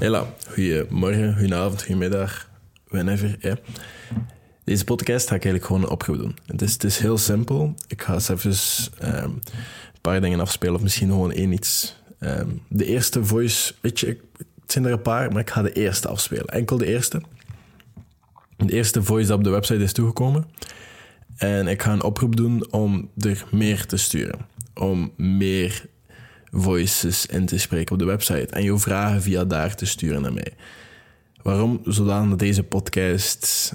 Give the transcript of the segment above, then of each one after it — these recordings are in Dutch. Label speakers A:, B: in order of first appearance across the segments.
A: Hela, goedemorgen, goedenavond, goedemiddag, whenever. Ja. Deze podcast ga ik eigenlijk gewoon oproep doen. Het is, het is heel simpel. Ik ga eens even um, een paar dingen afspelen, of misschien gewoon één iets. Um, de eerste voice, weet je, het zijn er een paar, maar ik ga de eerste afspelen. Enkel de eerste. De eerste voice dat op de website is toegekomen. En ik ga een oproep doen om er meer te sturen. Om meer voices in te spreken op de website. En jouw vragen via daar te sturen naar mij. Waarom? Zodat deze podcast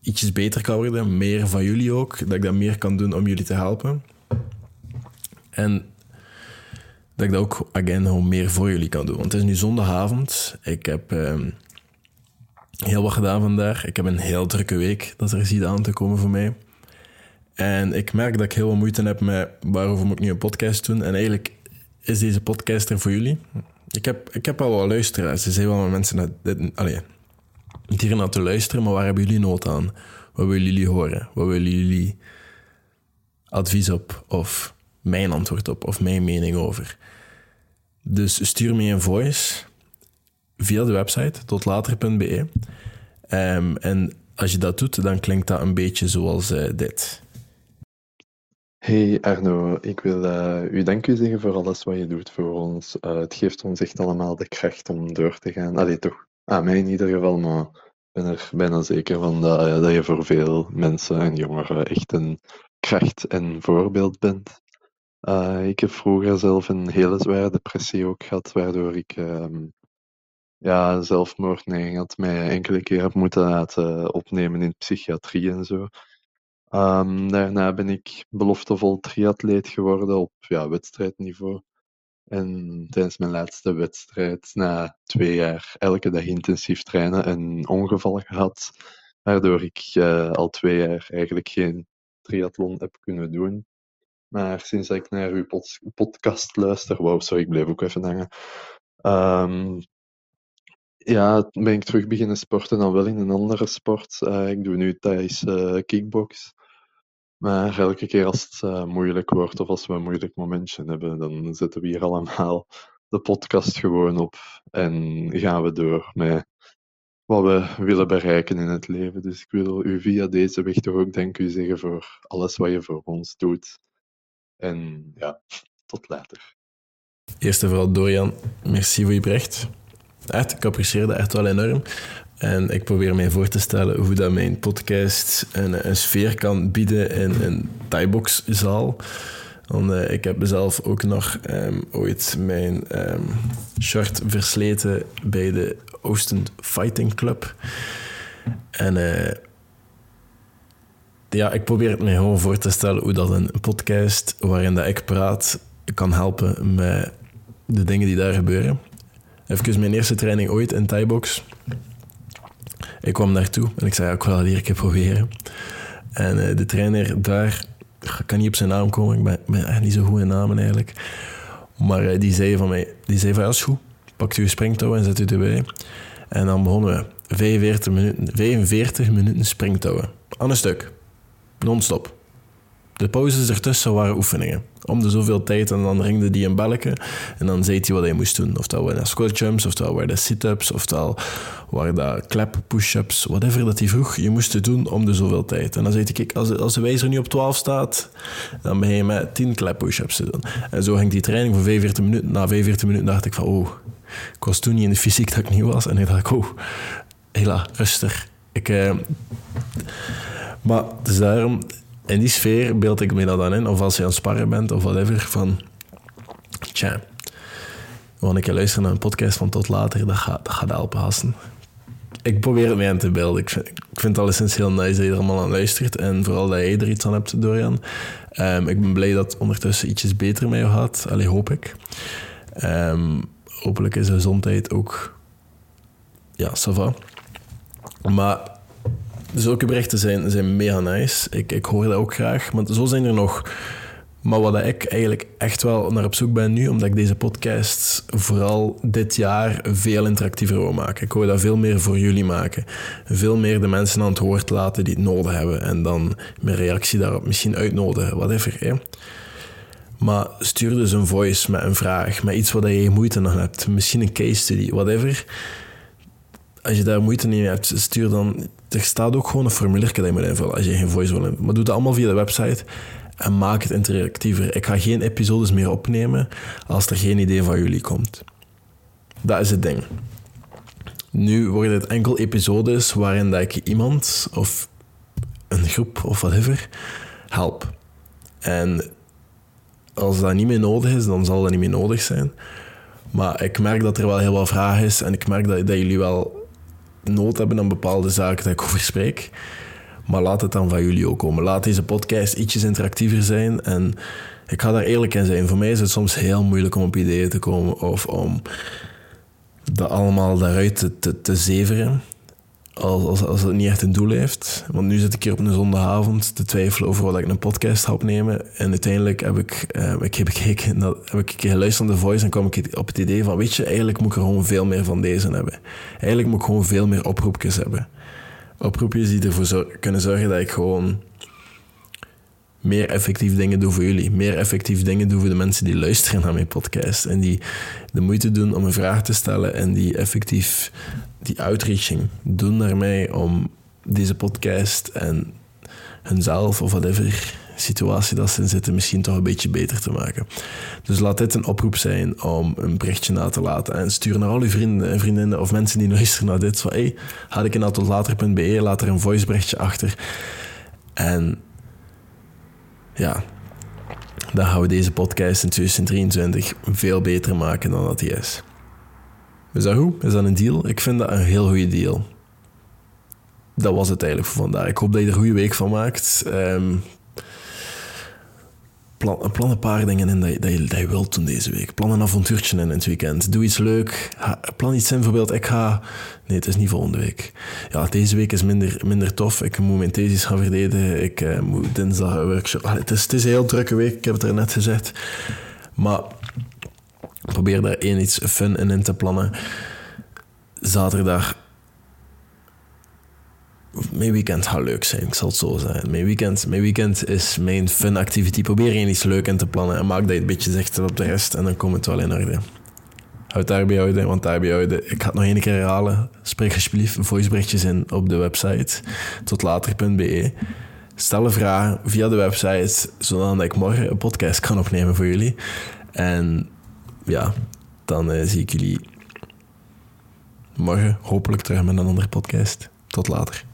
A: ietsjes beter kan worden. Meer van jullie ook. Dat ik dat meer kan doen om jullie te helpen. En dat ik dat ook, again, gewoon meer voor jullie kan doen. Want het is nu zondagavond. Ik heb um, heel wat gedaan vandaag. Ik heb een heel drukke week dat er ziet aan te komen voor mij. En ik merk dat ik heel veel moeite heb met waarover moet ik nu een podcast doen. En eigenlijk is deze podcast er voor jullie. Ik heb, ik heb al wat luisteraars. Er zijn wel mensen dit, allee, hier naar te luisteren, maar waar hebben jullie nood aan? Wat willen jullie horen? Wat willen jullie advies op? Of mijn antwoord op? Of mijn mening over? Dus stuur me een voice via de website totlater.be. Um, ehm, en als je dat doet, dan klinkt dat een beetje zoals uh, dit.
B: Hey Arno, ik wil uh, u dank u zeggen voor alles wat je doet voor ons. Uh, het geeft ons echt allemaal de kracht om door te gaan. Allee, toch, aan mij in ieder geval, maar ik ben er bijna zeker van dat, uh, dat je voor veel mensen en jongeren echt een kracht en voorbeeld bent. ik heb vroeger zelf een hele zware depressie ook gehad, waardoor ik um, ja, zelfmoordneiging had, mij enkele keer heb moeten laten opnemen in psychiatrie en zo. Um, daarna ben ik beloftevol triatleet geworden op ja, wedstrijdniveau. En tijdens mijn laatste wedstrijd, na twee jaar elke dag intensief trainen, een ongeval gehad. Waardoor ik uh, al twee jaar eigenlijk geen triathlon heb kunnen doen. Maar sinds ik naar uw pod podcast luister, wow, sorry, ik bleef ook even hangen. Um, ja, ben ik terug beginnen sporten, dan wel in een andere sport. Uh, ik doe nu Thais uh, kickbox. Maar elke keer als het uh, moeilijk wordt of als we een moeilijk momentje hebben, dan zetten we hier allemaal de podcast gewoon op en gaan we door met wat we willen bereiken in het leven. Dus ik wil u via deze weg toch ook dank u zeggen voor alles wat je voor ons doet. En ja, tot later.
A: Eerst en vooral Dorian, merci voor je bericht. Echt, ik apprecieer dat echt wel enorm. En ik probeer mij voor te stellen hoe dat mijn podcast een, een sfeer kan bieden in een Thai-boxzaal. Want uh, ik heb mezelf ook nog um, ooit mijn um, shirt versleten bij de Oosten Fighting Club. En uh, ja, ik probeer het mij gewoon voor te stellen hoe dat een podcast waarin dat ik praat kan helpen met de dingen die daar gebeuren. Even mijn eerste training ooit in Thai-box. Ik kwam naartoe en ik zei, ja, ik wil dat hier een proberen. En uh, de trainer daar, ik kan niet op zijn naam komen, ik ben, ben echt niet zo goed in namen eigenlijk. Maar uh, die zei van mij, die zei van, ja, is goed, pakt u een springtouw en zet u erbij. En dan begonnen we 45 minuten, 45 minuten springtouwen. Aan een stuk. Non-stop. De pauzes ertussen waren oefeningen. Om de zoveel tijd en dan ringde die een belletje en dan zei hij wat hij moest doen. Oftewel waren dat squat jumps, oftewel waren dat sit-ups, oftewel waren dat clap push-ups, whatever dat hij vroeg, je moest het doen om de zoveel tijd. En dan zei kijk, als, als de wijzer nu op 12 staat, dan ben je met 10 clap push-ups te doen. En zo ging die training voor 45 minuten. Na 45 minuten dacht ik van, oh, ik was toen niet in de fysiek dat ik niet was. En ik dacht, oh, hela, rustig. Ik, eh, maar dus daarom in die sfeer beeld ik me dat dan in. Of als je aan het sparren bent of whatever. Van, tja, want ik luister naar een podcast van tot later. Dat gaat, dat gaat helpen, hassen. Ik probeer het mij aan te beelden. Ik vind, ik vind het alleszins heel nice dat je er allemaal aan luistert. En vooral dat jij er iets aan hebt, Dorian. Um, ik ben blij dat het ondertussen ietsjes beter met jou gaat. Allee, hoop ik. Um, hopelijk is de gezondheid ook... Ja, ça va. Maar Zulke berichten zijn, zijn mega nice. Ik, ik hoor dat ook graag. Maar zo zijn er nog. Maar wat ik eigenlijk echt wel naar op zoek ben nu, omdat ik deze podcast vooral dit jaar veel interactiever wil maken. Ik wil dat veel meer voor jullie maken. Veel meer de mensen aan het woord laten die het nodig hebben. En dan mijn reactie daarop misschien uitnodigen, whatever. Hè. Maar stuur dus een voice met een vraag, met iets waar je moeite aan hebt. Misschien een case study, whatever. als je daar moeite mee hebt, stuur dan... Er staat ook gewoon een formulier dat je moet invullen als je geen voice wil hebben. Maar doe dat allemaal via de website en maak het interactiever. Ik ga geen episodes meer opnemen als er geen idee van jullie komt. Dat is het ding. Nu worden het enkel episodes waarin dat ik iemand of een groep of whatever help. En als dat niet meer nodig is, dan zal dat niet meer nodig zijn. Maar ik merk dat er wel heel wat vragen is en ik merk dat, dat jullie wel nood hebben aan bepaalde zaken dat ik over spreek. Maar laat het dan van jullie ook komen. Laat deze podcast ietsjes interactiever zijn. En ik ga daar eerlijk in zijn. Voor mij is het soms heel moeilijk om op ideeën te komen of om dat allemaal daaruit te, te, te zeveren. Als, als, als het niet echt een doel heeft. Want nu zit ik hier op een zondagavond te twijfelen over wat ik een podcast ga opnemen. En uiteindelijk heb ik, eh, ik heb gekeken, heb ik geluisterd naar de voice en kwam ik op het idee van, weet je, eigenlijk moet ik er gewoon veel meer van deze hebben. Eigenlijk moet ik gewoon veel meer oproepjes hebben. Oproepjes die ervoor kunnen zorgen dat ik gewoon meer effectief dingen doe voor jullie. Meer effectief dingen doe voor de mensen die luisteren naar mijn podcast. En die de moeite doen om een vraag te stellen en die effectief die outreaching doen naar mij om deze podcast en hunzelf of whatever situatie dat ze in zitten misschien toch een beetje beter te maken. Dus laat dit een oproep zijn om een berichtje na te laten en stuur naar al uw vrienden en vriendinnen of mensen die luisteren naar dit van hey, ga ik in tot later.be, laat er een voiceberichtje achter en ja, dan gaan we deze podcast in 2023 veel beter maken dan dat hij is. Is dat goed? Is dat een deal? Ik vind dat een heel goede deal. Dat was het eigenlijk voor vandaag. Ik hoop dat je er een goede week van maakt. Um, plan, een paar dingen in dat je, dat, je, dat je wilt doen deze week. Plan een avontuurtje in, het weekend. Doe iets leuk. plan iets in, bijvoorbeeld. Ik ga... Nee, het is niet volgende week. Ja, deze week is minder, minder tof. Ik moet mijn thesis gaan verdedigen. Ik uh, moet dinsdag een workshop... het, is, het is een heel drukke week. Ik heb het er net gezegd. Maar probeer daar één iets fun in, in te plannen. Zaterdag mijn weekend gaat leuk zijn, ik zal het zo zeggen. Mijn weekend, mijn weekend is mijn fun activity. Probeer je iets leuk in te plannen en maak dat je een beetje zegt op de rest en dan komt het wel in orde. Houd daarbij houden, want daarbij houden. Ik ga het nog één keer herhalen. Spreek alsjeblieft voiceberichtjes in op de website totlater.be. Stel een vraag via de website, zodat ik morgen een podcast kan opnemen voor jullie. En ja, dan uh, zie ik jullie morgen hopelijk terug met een andere podcast. Tot later.